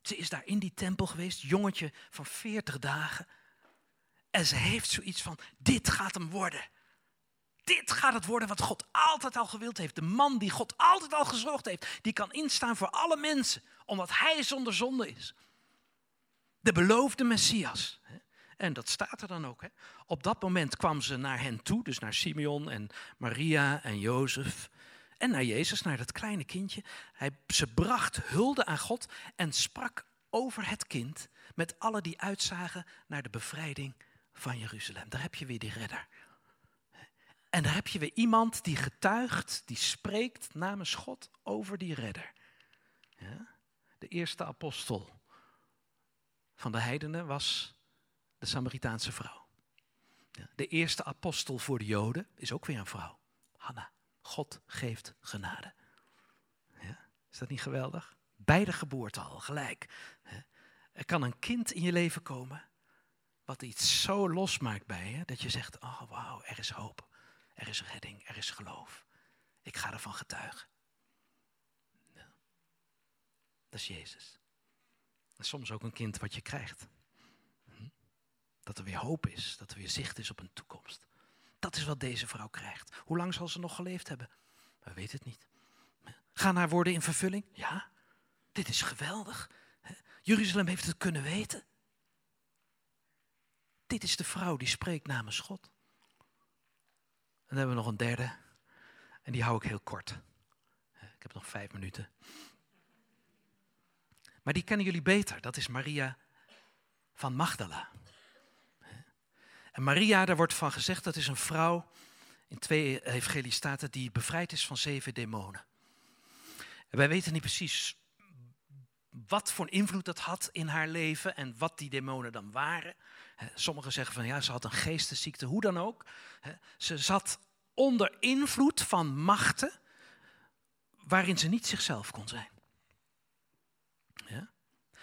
Ze is daar in die tempel geweest, jongetje van 40 dagen. En ze heeft zoiets van: dit gaat hem worden. Dit gaat het worden wat God altijd al gewild heeft. De man die God altijd al gezorgd heeft. Die kan instaan voor alle mensen. Omdat hij zonder zonde is. De beloofde Messias. En dat staat er dan ook. Op dat moment kwam ze naar hen toe. Dus naar Simeon en Maria en Jozef. En naar Jezus, naar dat kleine kindje. Hij, ze bracht hulde aan God en sprak over het kind. Met alle die uitzagen naar de bevrijding van Jeruzalem. Daar heb je weer die redder. En daar heb je weer iemand die getuigt, die spreekt namens God over die redder. Ja? De eerste apostel van de heidenen was de Samaritaanse vrouw. De eerste apostel voor de Joden is ook weer een vrouw. Hanna. God geeft genade. Ja? Is dat niet geweldig? Bij de geboorte al, gelijk. Er kan een kind in je leven komen wat iets zo losmaakt bij je, dat je zegt, oh wauw, er is hoop. Er is redding, er is geloof. Ik ga ervan getuigen. Dat is Jezus. En soms ook een kind wat je krijgt. Hm? Dat er weer hoop is, dat er weer zicht is op een toekomst. Dat is wat deze vrouw krijgt. Hoe lang zal ze nog geleefd hebben? We weten het niet. Gaan haar woorden in vervulling? Ja. Dit is geweldig. Jeruzalem heeft het kunnen weten. dit is de vrouw die spreekt namens God. En dan hebben we nog een derde. En die hou ik heel kort. Ik heb nog vijf minuten. Maar die kennen jullie beter. Dat is Maria van Magdala. En Maria, daar wordt van gezegd, dat is een vrouw, in twee evangelie staat die bevrijd is van zeven demonen. En wij weten niet precies wat voor invloed dat had in haar leven en wat die demonen dan waren. Sommigen zeggen van ja, ze had een geestesziekte, hoe dan ook. Ze zat onder invloed van machten waarin ze niet zichzelf kon zijn. Ja?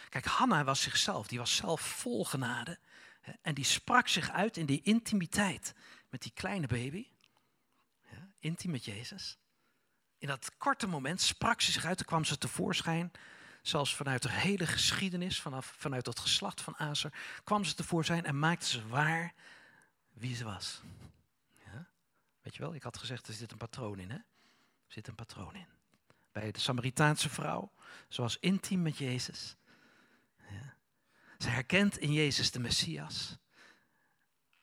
Kijk, Hanna was zichzelf, die was zelf vol genade. En die sprak zich uit in die intimiteit met die kleine baby. Ja, intiem met Jezus. In dat korte moment sprak ze zich uit en kwam ze tevoorschijn. Zelfs vanuit de hele geschiedenis, vanaf, vanuit het geslacht van Azer, kwam ze tevoorschijn en maakte ze waar wie ze was. Ja? Weet je wel, ik had gezegd, er zit een patroon in, hè? Er zit een patroon in. Bij de Samaritaanse vrouw, zoals intiem met Jezus. Ze herkent in Jezus de Messias.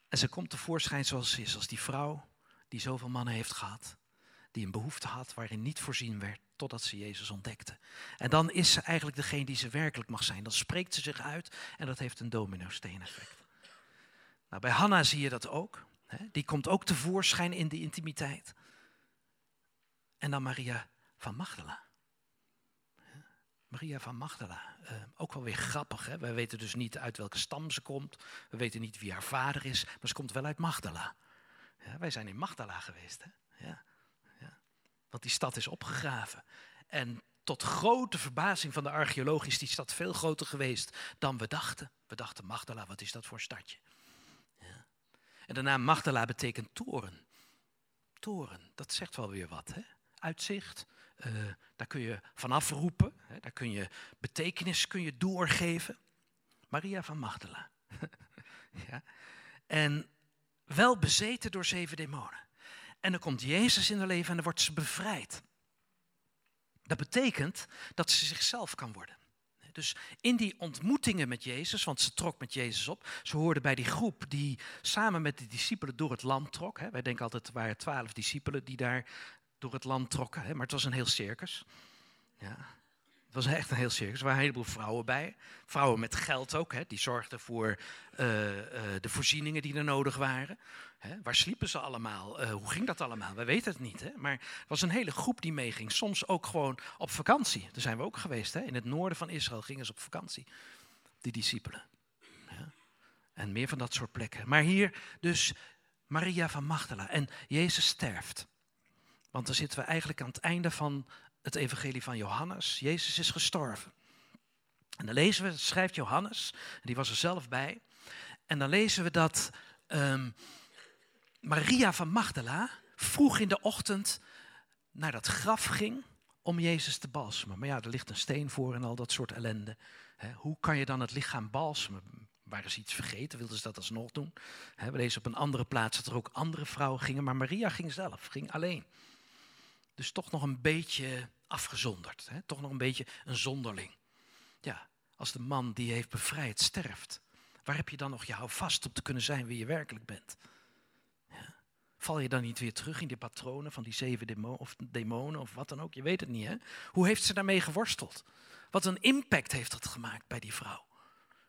En ze komt tevoorschijn zoals ze is, als die vrouw die zoveel mannen heeft gehad. Die een behoefte had waarin niet voorzien werd totdat ze Jezus ontdekte. En dan is ze eigenlijk degene die ze werkelijk mag zijn. Dan spreekt ze zich uit en dat heeft een domino-steen effect. Nou, bij Hanna zie je dat ook. Hè? Die komt ook tevoorschijn in de intimiteit. En dan Maria van Magdala. Maria van Magdala. Uh, ook wel weer grappig. Hè? Wij weten dus niet uit welke stam ze komt. We weten niet wie haar vader is. Maar ze komt wel uit Magdala. Ja, wij zijn in Magdala geweest. Hè? Ja, ja. Want die stad is opgegraven. En tot grote verbazing van de archeologen is die stad veel groter geweest dan we dachten. We dachten Magdala, wat is dat voor stadje? Ja. En de naam Magdala betekent toren. Toren, dat zegt wel weer wat. Hè? Uitzicht, uh, daar kun je vanaf roepen, hè, daar kun je betekenis kun je doorgeven. Maria van Magdala. ja. En wel bezeten door zeven demonen. En dan komt Jezus in haar leven en dan wordt ze bevrijd. Dat betekent dat ze zichzelf kan worden. Dus in die ontmoetingen met Jezus, want ze trok met Jezus op, ze hoorde bij die groep die samen met de discipelen door het land trok. Wij denken altijd, er waren twaalf discipelen die daar door het land trokken. Hè? Maar het was een heel circus. Ja. Het was echt een heel circus. Er waren een heleboel vrouwen bij. Vrouwen met geld ook. Hè? Die zorgden voor uh, uh, de voorzieningen die er nodig waren. Hè? Waar sliepen ze allemaal? Uh, hoe ging dat allemaal? We weten het niet. Hè? Maar er was een hele groep die meeging. Soms ook gewoon op vakantie. Daar zijn we ook geweest. Hè? In het noorden van Israël gingen ze op vakantie. Die discipelen. Ja? En meer van dat soort plekken. Maar hier dus Maria van Magdala. En Jezus sterft. Want dan zitten we eigenlijk aan het einde van het evangelie van Johannes. Jezus is gestorven. En dan lezen we, schrijft Johannes, die was er zelf bij. En dan lezen we dat um, Maria van Magdala vroeg in de ochtend naar dat graf ging om Jezus te balsemen. Maar ja, er ligt een steen voor en al dat soort ellende. hoe kan je dan het lichaam balsemen? Waren ze iets vergeten? Wilden ze dat alsnog doen? we lezen op een andere plaats dat er ook andere vrouwen gingen, maar Maria ging zelf, ging alleen. Dus toch nog een beetje afgezonderd. Hè? Toch nog een beetje een zonderling. Ja, als de man die je heeft bevrijd sterft, waar heb je dan nog je vast op te kunnen zijn wie je werkelijk bent? Ja. Val je dan niet weer terug in die patronen van die zeven of demonen of wat dan ook? Je weet het niet, hè? Hoe heeft ze daarmee geworsteld? Wat een impact heeft dat gemaakt bij die vrouw?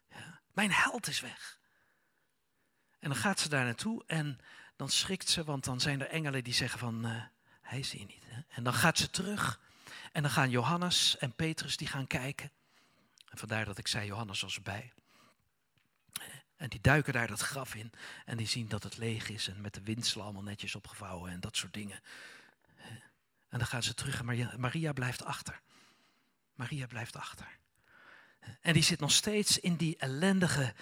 Ja. Mijn held is weg. En dan gaat ze daar naartoe en dan schrikt ze, want dan zijn er engelen die zeggen van... Uh, hij is hier niet. En dan gaat ze terug. En dan gaan Johannes en Petrus die gaan kijken. En vandaar dat ik zei, Johannes was erbij. En die duiken daar dat graf in. En die zien dat het leeg is. En met de windsel allemaal netjes opgevouwen en dat soort dingen. En dan gaan ze terug. En Maria blijft achter. Maria blijft achter. En die zit nog steeds in die ellendige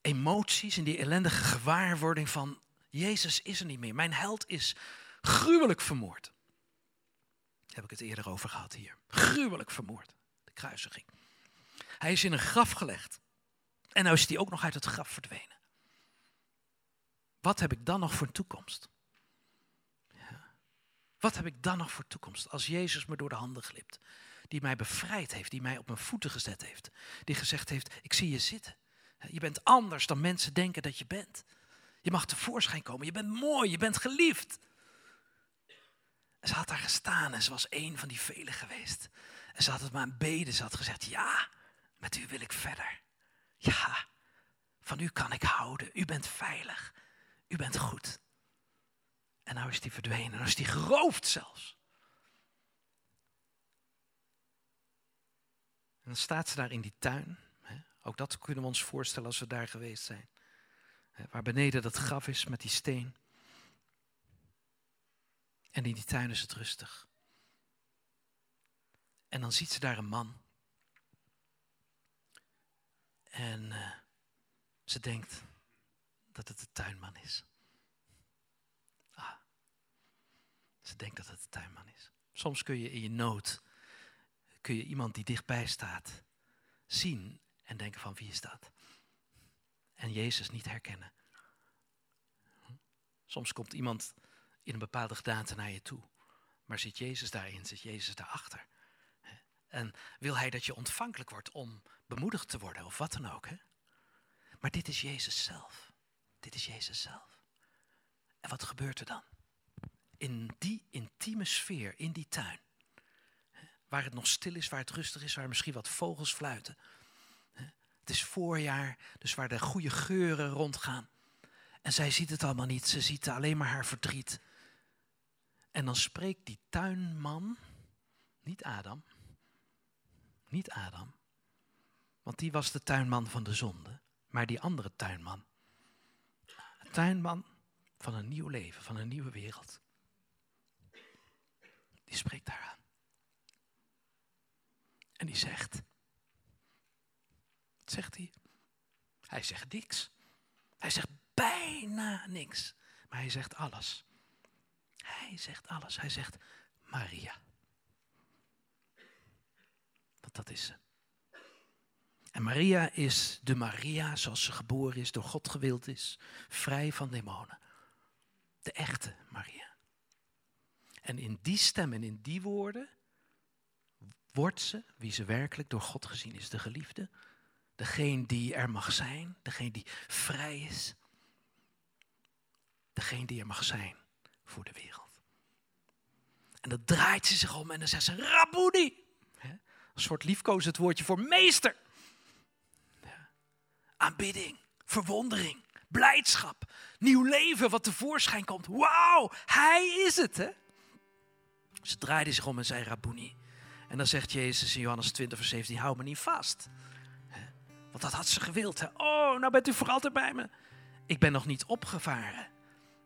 emoties, in die ellendige gewaarwording van Jezus is er niet meer. Mijn held is Gruwelijk vermoord. Daar heb ik het eerder over gehad hier. Gruwelijk vermoord. De kruisiging. Hij is in een graf gelegd. En nu is hij ook nog uit het graf verdwenen. Wat heb ik dan nog voor toekomst? Ja. Wat heb ik dan nog voor toekomst als Jezus me door de handen glipt? Die mij bevrijd heeft, die mij op mijn voeten gezet heeft. Die gezegd heeft, ik zie je zitten. Je bent anders dan mensen denken dat je bent. Je mag tevoorschijn komen. Je bent mooi, je bent geliefd. Ze had daar gestaan en ze was een van die velen geweest. En ze had het maar aan beden. Ze had gezegd, ja, met u wil ik verder. Ja, van u kan ik houden. U bent veilig. U bent goed. En nou is die verdwenen. Nou is die geroofd zelfs. En dan staat ze daar in die tuin. Ook dat kunnen we ons voorstellen als we daar geweest zijn. Waar beneden dat graf is met die steen. En in die tuin is het rustig. En dan ziet ze daar een man. En uh, ze denkt dat het de tuinman is. Ah, ze denkt dat het de tuinman is. Soms kun je in je nood, kun je iemand die dichtbij staat, zien en denken van wie is dat? En Jezus niet herkennen. Soms komt iemand in een bepaalde gedaante naar je toe. Maar zit Jezus daarin, zit Jezus daarachter. En wil hij dat je ontvankelijk wordt om bemoedigd te worden of wat dan ook. Hè? Maar dit is Jezus zelf. Dit is Jezus zelf. En wat gebeurt er dan? In die intieme sfeer, in die tuin. Waar het nog stil is, waar het rustig is, waar misschien wat vogels fluiten. Het is voorjaar, dus waar de goede geuren rondgaan. En zij ziet het allemaal niet, ze ziet alleen maar haar verdriet. En dan spreekt die tuinman, niet Adam, niet Adam, want die was de tuinman van de zonde, maar die andere tuinman. Een tuinman van een nieuw leven, van een nieuwe wereld. Die spreekt daar aan. En die zegt, wat zegt hij? Hij zegt niks. Hij zegt bijna niks. Maar hij zegt alles. Hij zegt alles. Hij zegt Maria. Want dat is ze. En Maria is de Maria zoals ze geboren is, door God gewild is, vrij van demonen. De echte Maria. En in die stem en in die woorden wordt ze, wie ze werkelijk door God gezien is, de geliefde. Degene die er mag zijn, degene die vrij is. Degene die er mag zijn voor de wereld. En dan draait ze zich om en dan zegt ze, Rabuni. Een soort liefkozend woordje voor meester. Aanbidding, verwondering, blijdschap, nieuw leven wat tevoorschijn komt. Wauw, hij is het. Hè? Ze draaide zich om en zei Rabuni. En dan zegt Jezus in Johannes 20, vers 17, hou me niet vast. Want dat had ze gewild. Oh, nou bent u voor altijd bij me. Ik ben nog niet opgevaren.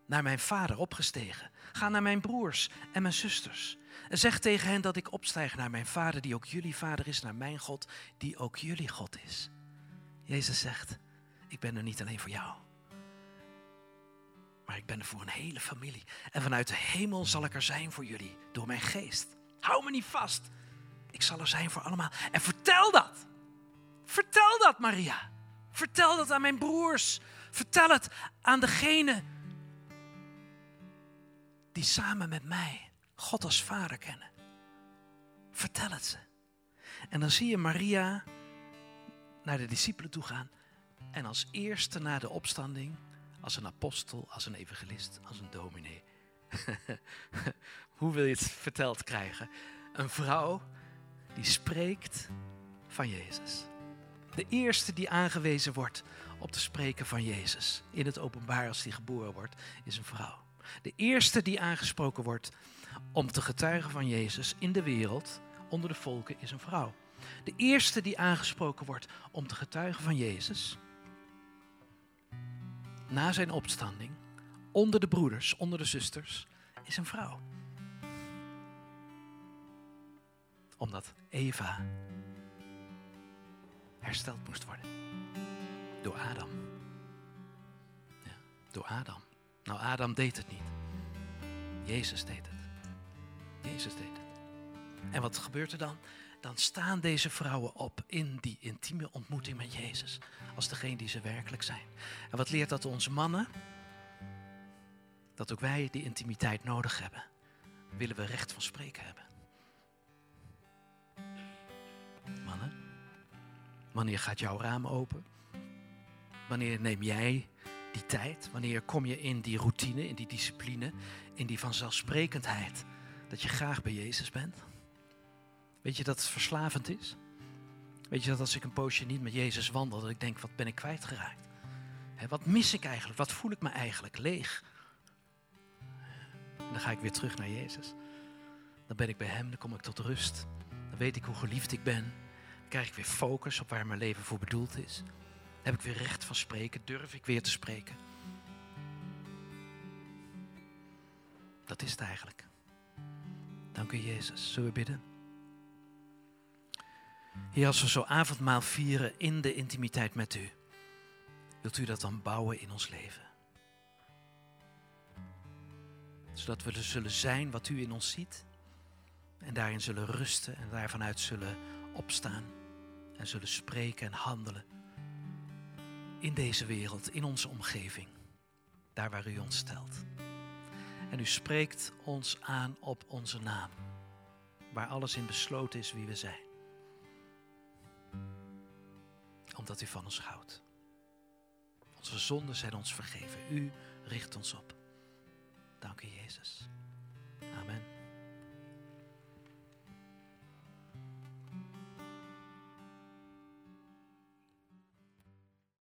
Naar mijn vader opgestegen. Ga naar mijn broers en mijn zusters. En zeg tegen hen dat ik opstijg naar mijn vader, die ook jullie vader is, naar mijn God, die ook jullie God is. Jezus zegt, ik ben er niet alleen voor jou. Maar ik ben er voor een hele familie. En vanuit de hemel zal ik er zijn voor jullie, door mijn geest. Hou me niet vast. Ik zal er zijn voor allemaal. En vertel dat. Vertel dat, Maria. Vertel dat aan mijn broers. Vertel het aan degene die samen met mij God als vader kennen. Vertel het ze. En dan zie je Maria naar de discipelen toe gaan. En als eerste na de opstanding, als een apostel, als een evangelist, als een dominee. Hoe wil je het verteld krijgen? Een vrouw die spreekt van Jezus. De eerste die aangewezen wordt op te spreken van Jezus in het openbaar als die geboren wordt, is een vrouw. De eerste die aangesproken wordt om te getuigen van Jezus in de wereld, onder de volken, is een vrouw. De eerste die aangesproken wordt om te getuigen van Jezus, na zijn opstanding, onder de broeders, onder de zusters, is een vrouw. Omdat Eva hersteld moest worden. Door Adam. Ja, door Adam. Nou, Adam deed het niet. Jezus deed het. Jezus deed het. En wat gebeurt er dan? Dan staan deze vrouwen op in die intieme ontmoeting met Jezus. Als degene die ze werkelijk zijn. En wat leert dat onze mannen? Dat ook wij die intimiteit nodig hebben. Willen we recht van spreken hebben. Mannen, wanneer gaat jouw raam open? Wanneer neem jij die tijd? Wanneer kom je in die routine, in die discipline, in die vanzelfsprekendheid dat je graag bij Jezus bent? Weet je dat het verslavend is? Weet je dat als ik een poosje niet met Jezus wandel, dat ik denk, wat ben ik kwijtgeraakt? Wat mis ik eigenlijk? Wat voel ik me eigenlijk leeg? En dan ga ik weer terug naar Jezus. Dan ben ik bij Hem, dan kom ik tot rust. Dan weet ik hoe geliefd ik ben. Dan krijg ik weer focus op waar mijn leven voor bedoeld is. Heb ik weer recht van spreken, durf ik weer te spreken. Dat is het eigenlijk. Dank u Jezus. Zullen we bidden? Heer, als we zo avondmaal vieren in de intimiteit met u, wilt u dat dan bouwen in ons leven? Zodat we er zullen zijn wat u in ons ziet en daarin zullen rusten en daarvanuit zullen opstaan en zullen spreken en handelen in deze wereld, in onze omgeving, daar waar u ons stelt. En u spreekt ons aan op onze naam, waar alles in besloten is wie we zijn omdat u van ons houdt. Onze zonden zijn ons vergeven. U richt ons op. Dank u, Jezus. Amen.